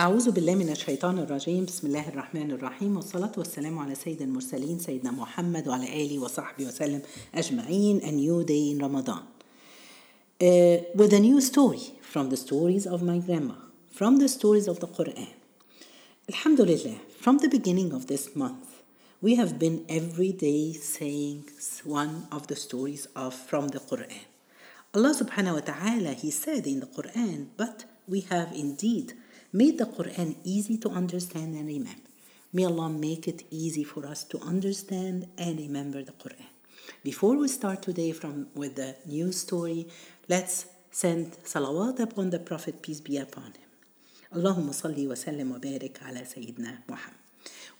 أعوذ بالله من الشيطان الرجيم بسم الله الرحمن الرحيم والصلاة والسلام على سيد المرسلين سيدنا محمد وعلى آله وصحبه وسلم أجمعين a new day in Ramadan uh, with a new story from the stories of my grandma from the stories of the Quran Alhamdulillah from the beginning of this month we have been every day saying one of the stories of from the Quran Allah subhanahu wa ta'ala he said in the Quran but we have indeed made the Quran easy to understand and remember. May Allah make it easy for us to understand and remember the Quran. Before we start today from with the new story, let's send salawat upon the Prophet, peace be upon him. Allahumma salli wa sallim wa barik ala Sayyidina Muhammad.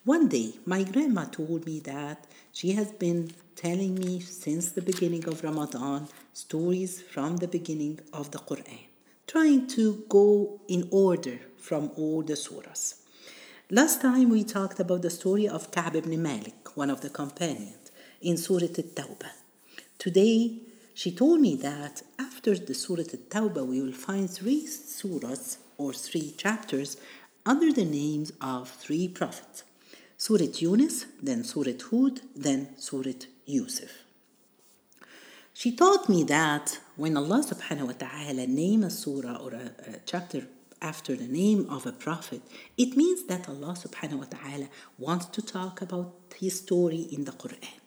One day, my grandma told me that she has been telling me since the beginning of Ramadan stories from the beginning of the Quran, trying to go in order from all the surahs. Last time we talked about the story of Ka'b ibn Malik, one of the companions, in Surah At-Tawbah. Today, she told me that after the Surah At-Tawbah, we will find three surahs or three chapters under the names of three prophets. Surah Yunus, then Surah Hud, then Surah Yusuf. She taught me that when Allah subhanahu wa ta'ala name a surah or a, a chapter after the name of a prophet, it means that Allah subhanahu wa ta'ala wants to talk about his story in the Quran.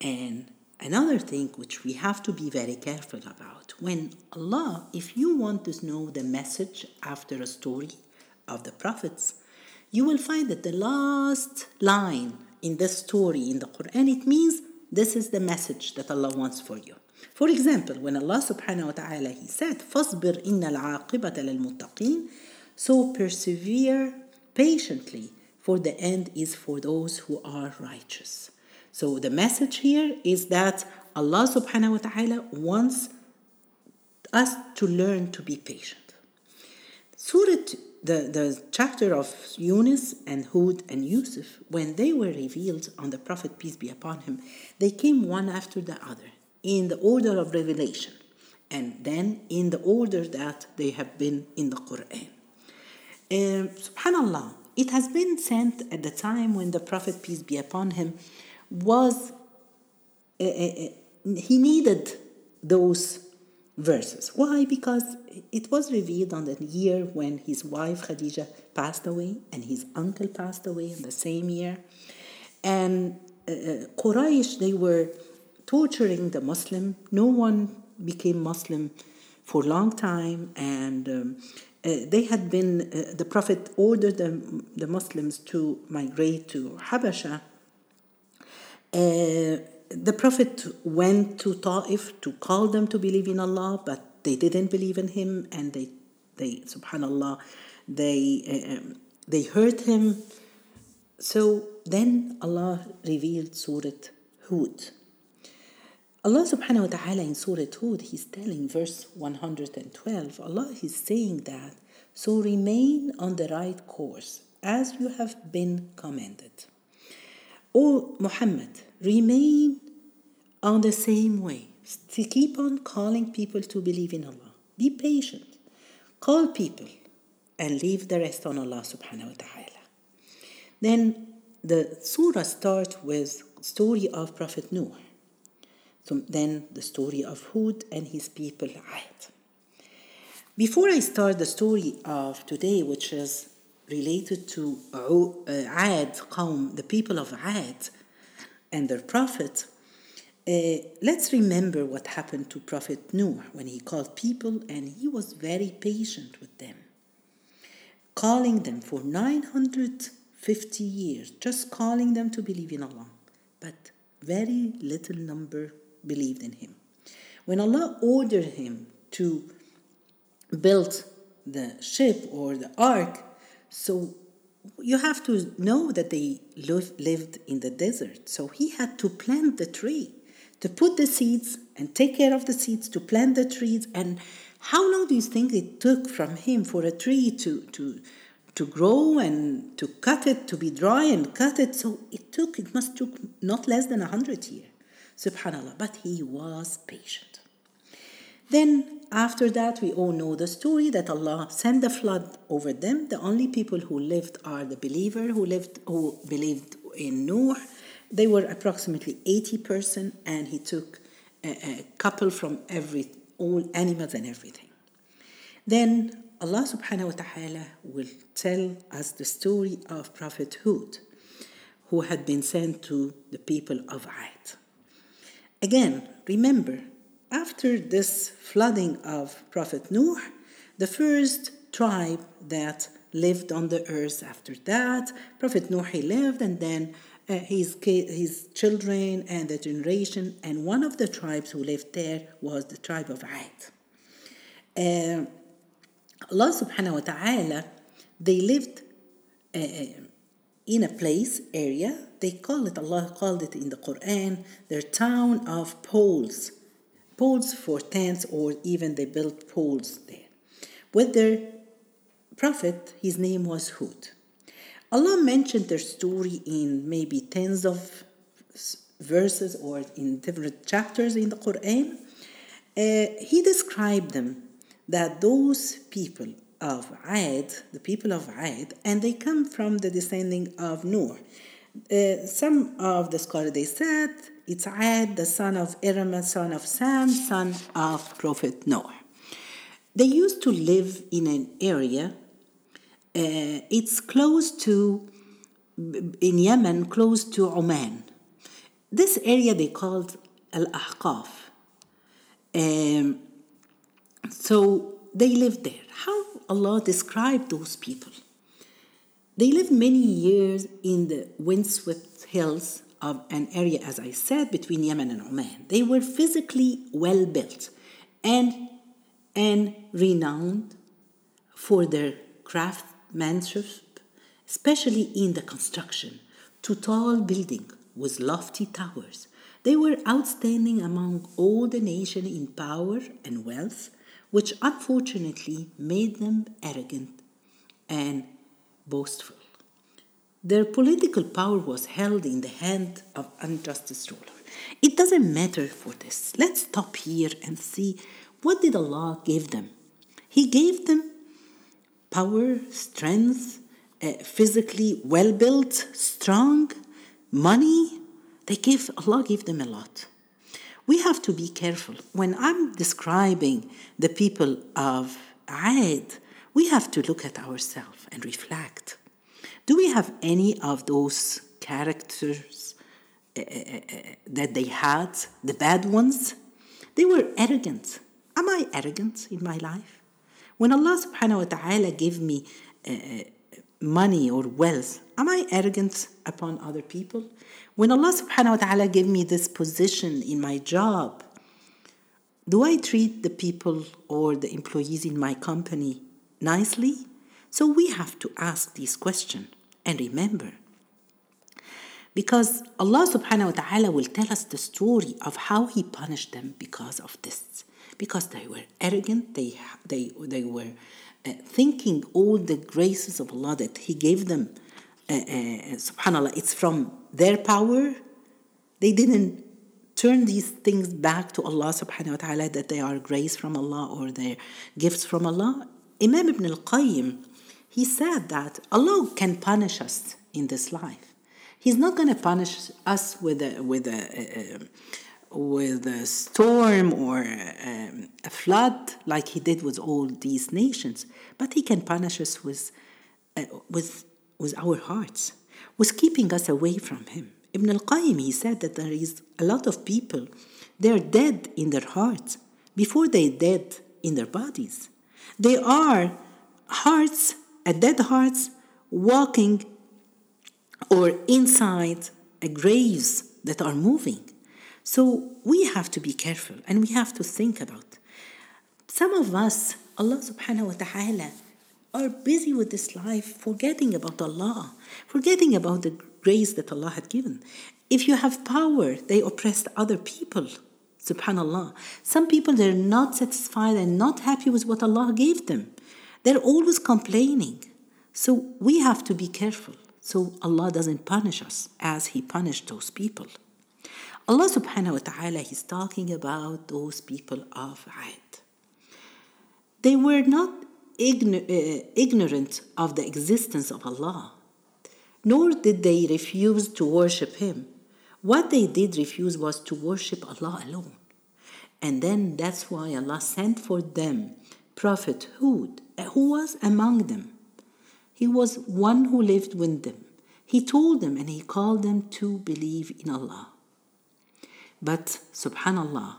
And another thing which we have to be very careful about when Allah, if you want to know the message after a story of the prophets, you will find that the last line in the story in the Quran, it means this is the message that Allah wants for you. For example, when Allah subhanahu wa ta'ala He said, فَاصْبِرْ إِنَّ الْعَاقِبَةَ لِلْمُتَّقِينَ So persevere patiently, for the end is for those who are righteous. So the message here is that Allah subhanahu wa ta'ala wants us to learn to be patient. Surah, the, the chapter of Yunus and Hud and Yusuf, when they were revealed on the Prophet, peace be upon him, they came one after the other in the order of revelation and then in the order that they have been in the Quran. Uh, Subhanallah, it has been sent at the time when the Prophet, peace be upon him, was, uh, uh, he needed those verses. Why? Because it was revealed on the year when his wife Khadija passed away and his uncle passed away in the same year. And Quraysh, they were torturing the Muslim. No one became Muslim for a long time, and um, uh, they had been. Uh, the Prophet ordered the, the Muslims to migrate to Habasha. Uh, the Prophet went to Ta'if to call them to believe in Allah, but they didn't believe in Him, and they, they, Subhanallah, they, um, they hurt him. So then Allah revealed Surah Hud. Allah subhanahu wa ta'ala in Surah Hud, He's telling verse 112, Allah is saying that, so remain on the right course as you have been commanded. O Muhammad, remain on the same way. To keep on calling people to believe in Allah. Be patient. Call people and leave the rest on Allah subhanahu wa ta'ala. Then the surah starts with story of Prophet Noah. Then the story of Hud and his people Ad. Before I start the story of today, which is related to Ad, Qawm, the people of Ad and their prophet, uh, let's remember what happened to Prophet Noah when he called people and he was very patient with them, calling them for 950 years, just calling them to believe in Allah. But very little number believed in him. When Allah ordered him to build the ship or the ark, so you have to know that they lived in the desert. So he had to plant the tree, to put the seeds and take care of the seeds, to plant the trees. And how long do you think it took from him for a tree to, to, to grow and to cut it, to be dry and cut it? So it took, it must took not less than a hundred years. Subhanallah. But he was patient. Then, after that, we all know the story that Allah sent the flood over them. The only people who lived are the believer who lived who believed in Noah. They were approximately 80 person, and he took a, a couple from every all animals and everything. Then Allah subhanahu wa ta'ala will tell us the story of Prophet Hud, who had been sent to the people of Ad. Again, remember, after this flooding of Prophet Noah, the first tribe that lived on the earth after that, Prophet Noah lived, and then uh, his, his children and the generation, and one of the tribes who lived there was the tribe of Ad. Uh, Allah subhanahu wa ta'ala, they lived uh, in a place, area, they call it, Allah called it in the Quran, their town of poles. Poles for tents, or even they built poles there. With their prophet, his name was Hud. Allah mentioned their story in maybe tens of verses or in different chapters in the Quran. Uh, he described them that those people of Ad, the people of Ad, and they come from the descending of Noor. Uh, some of the scholars they said it's Ad, the son of Iram, son of Sam, son of Prophet Noah. They used to live in an area. Uh, it's close to in Yemen, close to Oman. This area they called Al Ahqaf. Um, so they lived there. How Allah described those people? They lived many years in the windswept hills of an area, as I said, between Yemen and Oman. They were physically well built and, and renowned for their craftsmanship, especially in the construction, to tall building with lofty towers. They were outstanding among all the nation in power and wealth which unfortunately made them arrogant and boastful. Their political power was held in the hand of unjust ruler. It doesn't matter for this. Let's stop here and see what did Allah give them. He gave them power, strength, uh, physically well built, strong, money. They give Allah gave them a lot we have to be careful. When I'm describing the people of Ad, we have to look at ourselves and reflect. Do we have any of those characters uh, uh, that they had, the bad ones? They were arrogant. Am I arrogant in my life? When Allah subhanahu wa ta'ala gave me uh, money or wealth, am I arrogant upon other people? When Allah subhanahu wa ta'ala gave me this position in my job, do I treat the people or the employees in my company nicely? So we have to ask these questions and remember. Because Allah subhanahu wa ta'ala will tell us the story of how He punished them because of this. Because they were arrogant, they, they, they were uh, thinking all the graces of Allah that He gave them uh, uh, subhanallah it's from their power. They didn't turn these things back to Allah subhanahu wa ta'ala that they are grace from Allah or their gifts from Allah. Imam Ibn al-Qayyim he said that Allah can punish us in this life. He's not going to punish us with a with a, with a storm or um, a flood like he did with all these nations but he can punish us with uh, with with our hearts, was keeping us away from Him. Ibn al Qayyim, he said that there is a lot of people, they're dead in their hearts before they're dead in their bodies. They are hearts, a dead hearts, walking or inside a graves that are moving. So we have to be careful and we have to think about. Some of us, Allah subhanahu wa ta'ala are busy with this life, forgetting about Allah, forgetting about the grace that Allah had given. If you have power, they oppress other people. Subhanallah. Some people they're not satisfied and not happy with what Allah gave them. They're always complaining. So we have to be careful so Allah doesn't punish us as He punished those people. Allah subhanahu wa ta'ala is talking about those people of Ad. They were not igno- uh, ignorant of the existence of Allah, nor did they refuse to worship Him. What they did refuse was to worship Allah alone. And then that's why Allah sent for them Prophet Hud, who was among them. He was one who lived with them. He told them and he called them to believe in Allah. But subhanallah,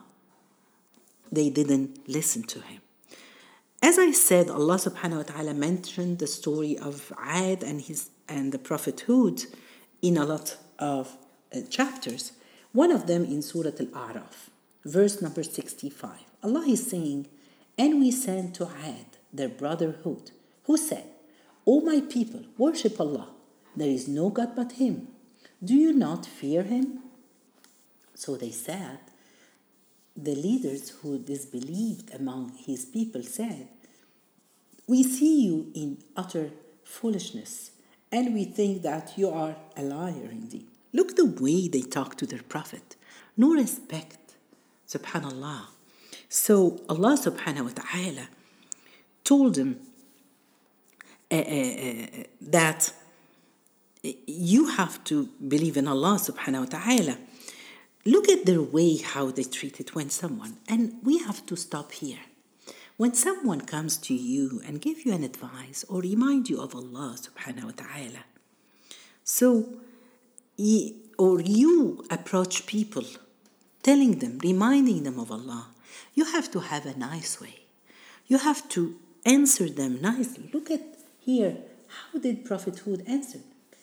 they didn't listen to him. As I said, Allah subhanahu wa ta'ala mentioned the story of Ad and his and the Prophet Hud in a lot of uh, chapters. One of them in Surah Al-A'raf, verse number 65. Allah is saying, And we sent to Ad, their brother Hud, who said, O my people, worship Allah. There is no God but Him. Do you not fear Him? So they said, the leaders who disbelieved among his people said, We see you in utter foolishness, and we think that you are a liar indeed. Look the way they talk to their prophet. No respect. Subhanallah. So Allah subhanahu wa ta'ala told them uh, uh, uh, that you have to believe in Allah subhanahu wa ta'ala Look at their way how they treated when someone, and we have to stop here. When someone comes to you and give you an advice or remind you of Allah subhanahu wa ta'ala, so or you approach people telling them, reminding them of Allah, you have to have a nice way. You have to answer them nicely. Look at here, how did Prophet Hud answer?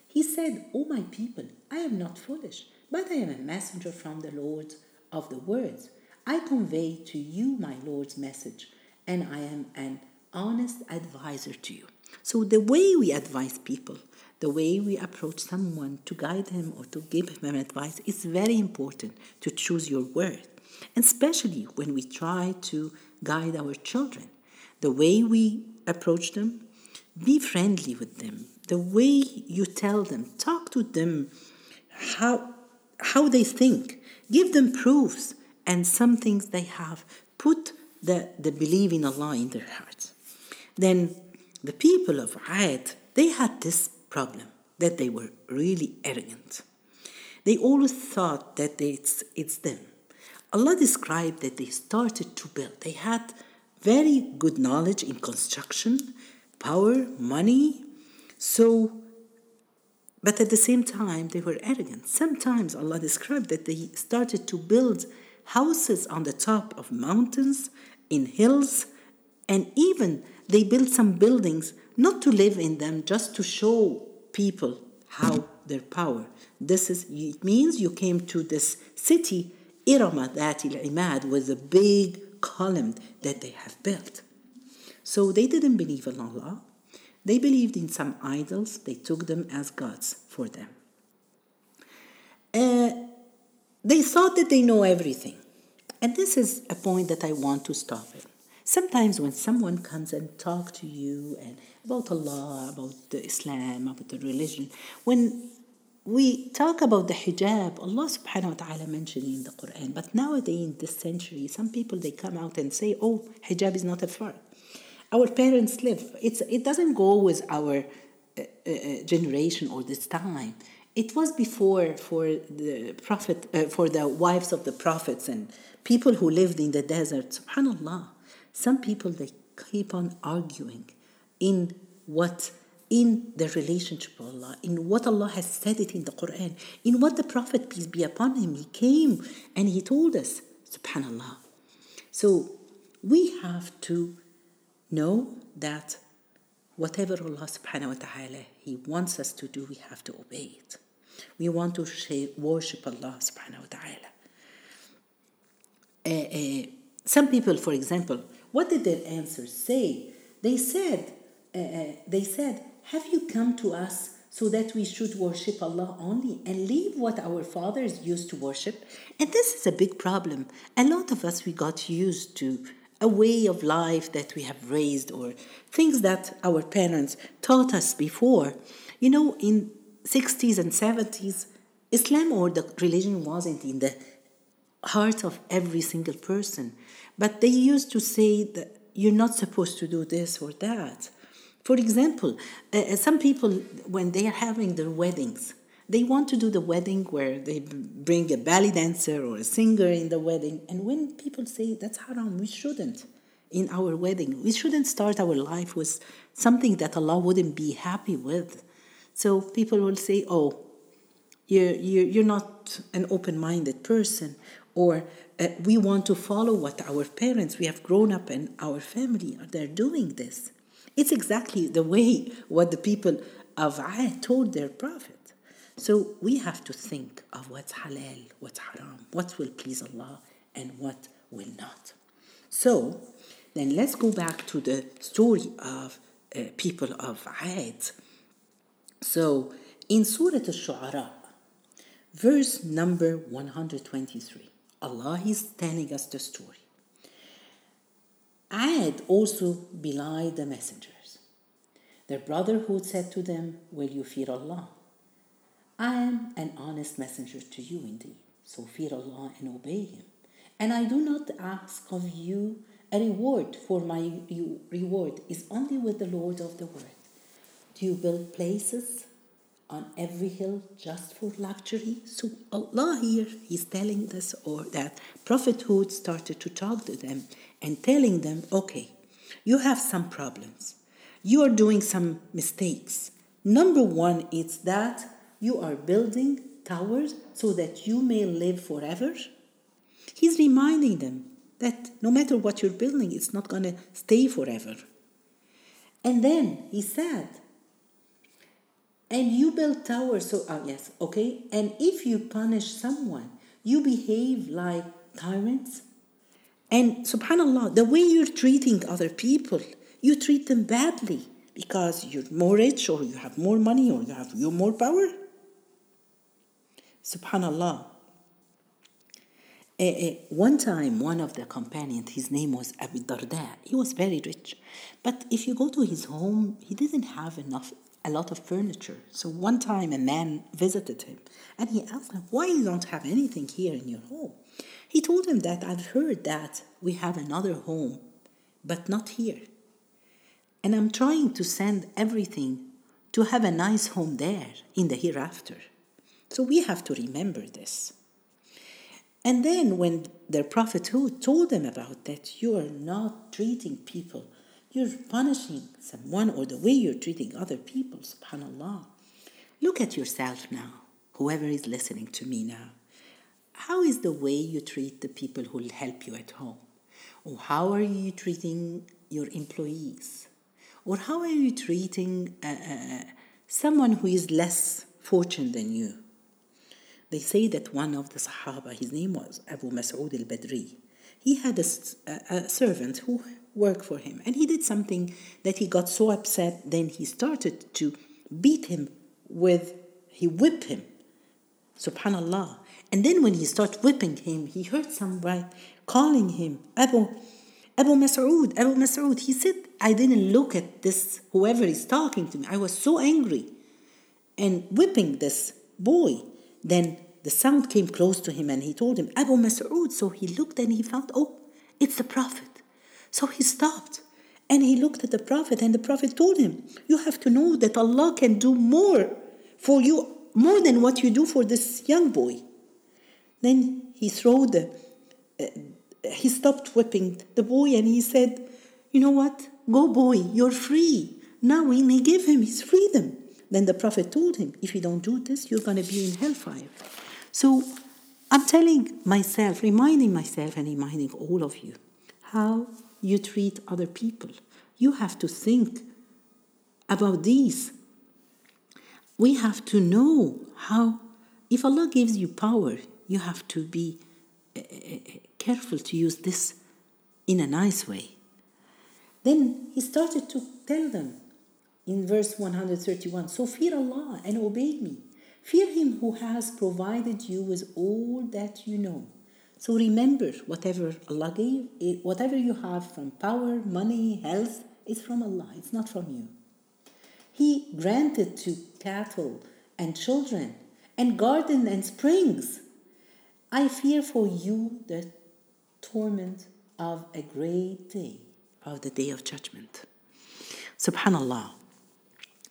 He said, O my people, I am not foolish but I am a messenger from the Lord of the words. I convey to you my Lord's message, and I am an honest advisor to you. So, the way we advise people, the way we approach someone to guide him or to give him advice, is very important to choose your word, especially when we try to guide our children. The way we approach them, be friendly with them. The way you tell them, talk to them how how they think, give them proofs, and some things they have. Put the, the belief in Allah in their hearts. Then the people of Ad, they had this problem that they were really arrogant. They always thought that it's, it's them. Allah described that they started to build. They had very good knowledge in construction, power, money. So but at the same time, they were arrogant. Sometimes Allah described that they started to build houses on the top of mountains, in hills, and even they built some buildings not to live in them, just to show people how their power. This is it means you came to this city, Irama Dhati al-Imad, was a big column that they have built. So they didn't believe in Allah. They believed in some idols, they took them as gods for them. Uh, they thought that they know everything. And this is a point that I want to stop in. Sometimes when someone comes and talk to you and about Allah, about the Islam, about the religion, when we talk about the hijab, Allah subhanahu wa ta'ala mentioned in the Quran. But nowadays in this century, some people they come out and say, oh, hijab is not a fard our parents live. It's, it doesn't go with our uh, uh, generation or this time. It was before for the prophet, uh, for the wives of the prophets and people who lived in the desert. Subhanallah, some people they keep on arguing in what in the relationship of Allah, in what Allah has said it in the Quran, in what the Prophet, peace be upon him, he came and he told us, subhanallah. So we have to know that whatever Allah subhanahu wa ta'ala He wants us to do, we have to obey it. We want to worship Allah subhanahu wa ta'ala. Uh, uh, some people, for example, what did their answers say? They said, uh, they said, have you come to us so that we should worship Allah only and leave what our fathers used to worship? And this is a big problem. A lot of us, we got used to a way of life that we have raised or things that our parents taught us before. You know, in 60s and 70s, Islam or the religion wasn't in the heart of every single person. But they used to say that you're not supposed to do this or that. For example, uh, uh some people, when they are having their weddings, they want to do the wedding where they bring a belly dancer or a singer in the wedding. And when people say that's haram, we shouldn't in our wedding. We shouldn't start our life with something that Allah wouldn't be happy with. So people will say, oh, you're, you're, not an open minded person, or uh, we want to follow what our parents, we have grown up in our family, they're doing this. It's exactly the way what the people of Ad told their prophet. So we have to think of what's halal, what's haram, what will please Allah, and what will not. So then let's go back to the story of uh, people of Ad. So in Surah Al-Shu'ara, verse number 123, Allah is telling us the story. Ad also belied the messengers. Their brother Hud said to them, Will you fear Allah? I am an honest messenger to you indeed, so fear Allah and obey Him. And I do not ask of you a reward, for my reward is only with the Lord of the world. Do you build places on every hill just for luxury? So Allah here is telling this or that prophet Hud started to talk to them and telling them, okay, you have some problems. You are doing some mistakes. Number one it's that you are building towers so that you may live forever. He's reminding them that no matter what you're building, it's not going to stay forever. And then he said, and you build towers, so, oh, yes, okay. And if you punish someone, you behave like tyrants. And subhanAllah, the way you're treating other people, you treat them badly because you're more rich or you have more money or you have more power. Subhanallah. Uh, one time, one of the companions, his name was Abu Darda, he was very rich. But if you go to his home, he didn't have enough, a lot of furniture. So one time a man visited him and he asked him, Why you don't have anything here in your home? He told him that I've heard that we have another home, but not here. And I'm trying to send everything to have a nice home there in the hereafter. So we have to remember this. And then when their prophet who told them about that, you are not treating people, you're punishing someone or the way you're treating other people, subhanAllah. Look at yourself now, whoever is listening to me now. How is the way you treat the people who help you at home? Or how are you treating your employees? Or how are you treating uh, uh, someone who is less fortunate than you? They say that one of the Sahaba, his name was Abu Mas'ud al Badri, he had a, a, servant who worked for him, and he did something that he got so upset, then he started to beat him with, he whipped him. Subhanallah. And then when he started whipping him, he heard somebody calling him Abu Abu Mas'ud, Abu Mas'ud. He said, I didn't look at this, whoever is talking to me. I was so angry and whipping this boy. Then the sound came close to him and he told him, Abu Mas'ud. So he looked and he found, oh, it's the Prophet. So he stopped and he looked at the Prophet and the Prophet told him, You have to know that Allah can do more for you, more than what you do for this young boy. Then he threw the, uh, he stopped whipping the boy and he said, You know what? Go, boy, you're free. Now we may give him his freedom. Then the Prophet told him, if you don't do this, you're going to be in hellfire. So I'm telling myself, reminding myself, and reminding all of you how you treat other people. You have to think about these. We have to know how, if Allah gives you power, you have to be uh, careful to use this in a nice way. Then he started to tell them in verse 131 So fear Allah and obey me. Fear Him who has provided you with all that you know. So remember, whatever Allah gave, eh, whatever you have from power, money, health, is from Allah, it's not from you. He granted to cattle and children and garden and springs. I fear for you the torment of a great day, of the day of judgment. Subhanallah.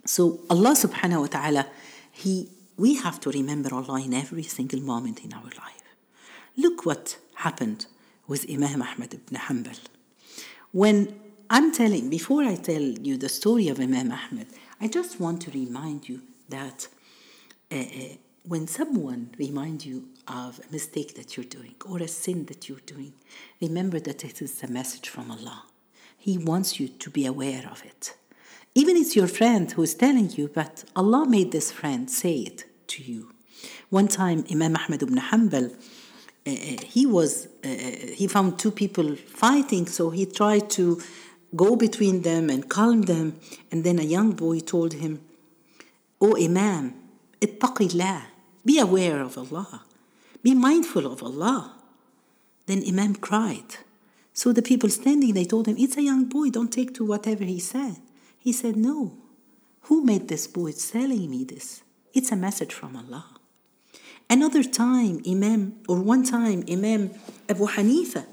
So Allah subhanahu wa ta'ala, He we have to remember Allah in every single moment in our life. Look what happened with Imam Ahmad ibn Hanbal. When I'm telling, before I tell you the story of Imam Ahmad, I just want to remind you that uh, uh, when someone reminds you of a mistake that you're doing or a sin that you're doing, remember that it is a message from Allah. He wants you to be aware of it. Even it's your friend who is telling you, but Allah made this friend say it to you. One time, Imam Ahmad ibn Hanbal, uh, uh he was uh, uh, he found two people fighting, so he tried to go between them and calm them. And then a young boy told him, "O Imam, ittaqillah, be aware of Allah, be mindful of Allah." Then Imam cried. So the people standing, they told him, "It's a young boy. Don't take to whatever he said." He said, "No. Who made this boy telling me this?" It's a message from Allah. Another time, Imam, or one time, Imam Abu Hanifa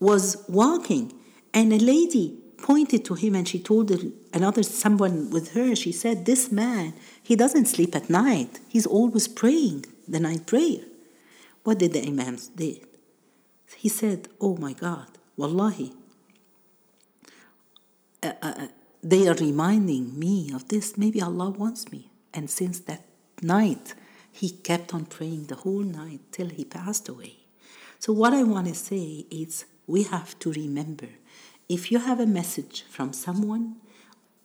was walking and a lady pointed to him and she told another someone with her, she said, This man, he doesn't sleep at night. He's always praying the night prayer. What did the Imam do? He said, Oh my God, Wallahi, uh, uh, uh, they are reminding me of this. Maybe Allah wants me. And since that night, he kept on praying the whole night till he passed away. So, what I want to say is we have to remember if you have a message from someone,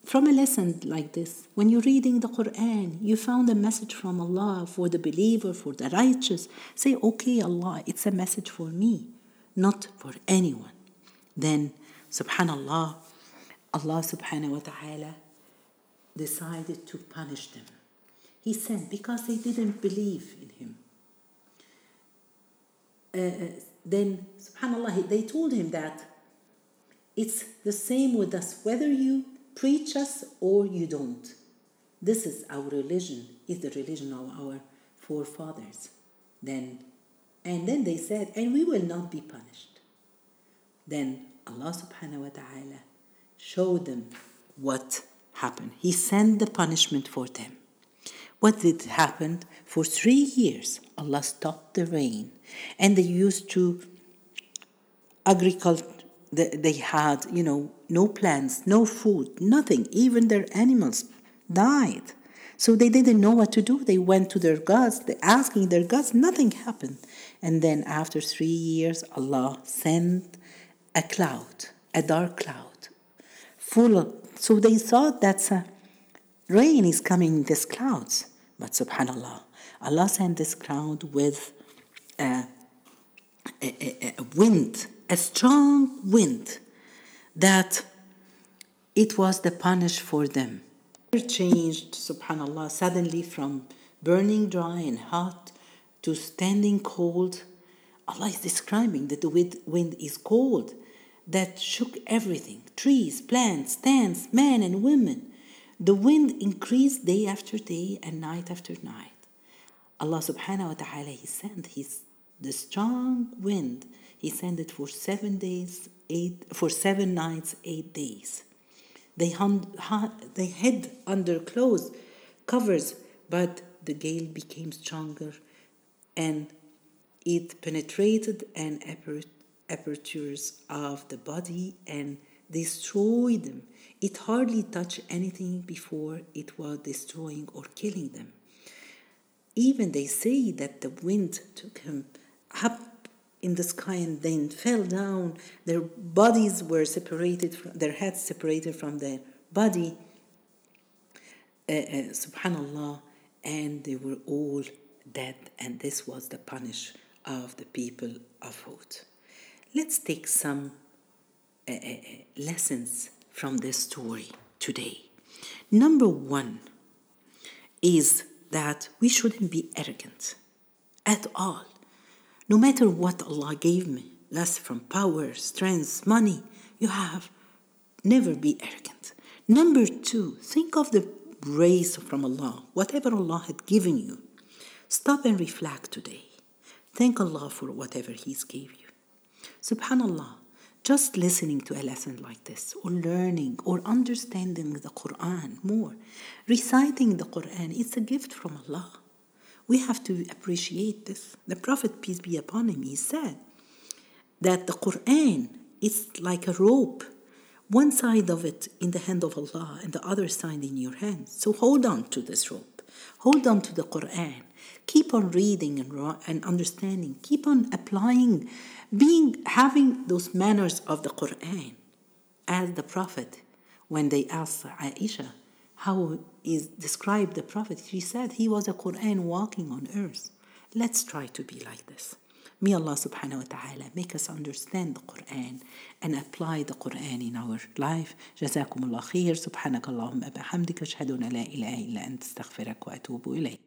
from a lesson like this, when you're reading the Quran, you found a message from Allah for the believer, for the righteous, say, Okay, Allah, it's a message for me, not for anyone. Then, subhanallah, Allah subhanahu wa ta'ala decided to punish them. He said, because they didn't believe in him. Uh, uh, then, subhanAllah, they told him that it's the same with us, whether you preach us or you don't. This is our religion, is the religion of our forefathers. Then, and then they said, and we will not be punished. Then Allah subhanahu wa ta'ala showed them what happened. He sent the punishment for them. What did happen? For three years, Allah stopped the rain, and they used to agriculture. They had, you know, no plants, no food, nothing. Even their animals died. So they didn't know what to do. They went to their gods, asking their gods, nothing happened. And then after three years, Allah sent a cloud, a dark cloud, full of, so they thought that rain is coming in these clouds. But subhanAllah, Allah sent this cloud with a, a, a wind, a strong wind, that it was the punish for them. Changed, subhanAllah, suddenly from burning dry and hot to standing cold. Allah is describing that the wind is cold, that shook everything trees, plants, stands, men, and women. The wind increased day after day and night after night. Allah subhanahu wa ta'ala, He sent His the strong wind, He sent it for seven days, eight for seven nights, eight days. They, hung, they hid under clothes, covers, but the gale became stronger and it penetrated and apertures of the body and destroyed them it hardly touched anything before it was destroying or killing them. Even they say that the wind took him up in the sky and then fell down. Their bodies were separated, from, their heads separated from their body. Uh, uh, subhanallah, and they were all dead, and this was the punish of the people of Hud. Let's take some uh, uh, uh lessons from this story today. Number one is that we shouldn't be arrogant at all. No matter what Allah gave me, less from power, strength, money, you have, never be arrogant. Number two, think of the grace from Allah, whatever Allah had given you. Stop and reflect today. Thank Allah for whatever He's gave you. Subhanallah, just listening to a lesson like this, or learning, or understanding the Quran more, reciting the Quran, it's a gift from Allah. We have to appreciate this. The Prophet, peace be upon him, he said that the Quran is like a rope, one side of it in the hand of Allah and the other side in your hand. So hold on to this rope. Hold on to the Quran. Keep on reading and, and understanding. Keep on applying, being having those manners of the Quran. As the Prophet, when they asked Aisha how is described the Prophet, she said he was a Quran walking on earth. Let's try to be like this. May Allah subhanahu wa ta'ala make us understand the Quran and apply the Quran in our life. جزاكم الله خير سبحانك اللهم بحمدك أشهد أن لا إله إلا أنت استغفرك وأتوب إليك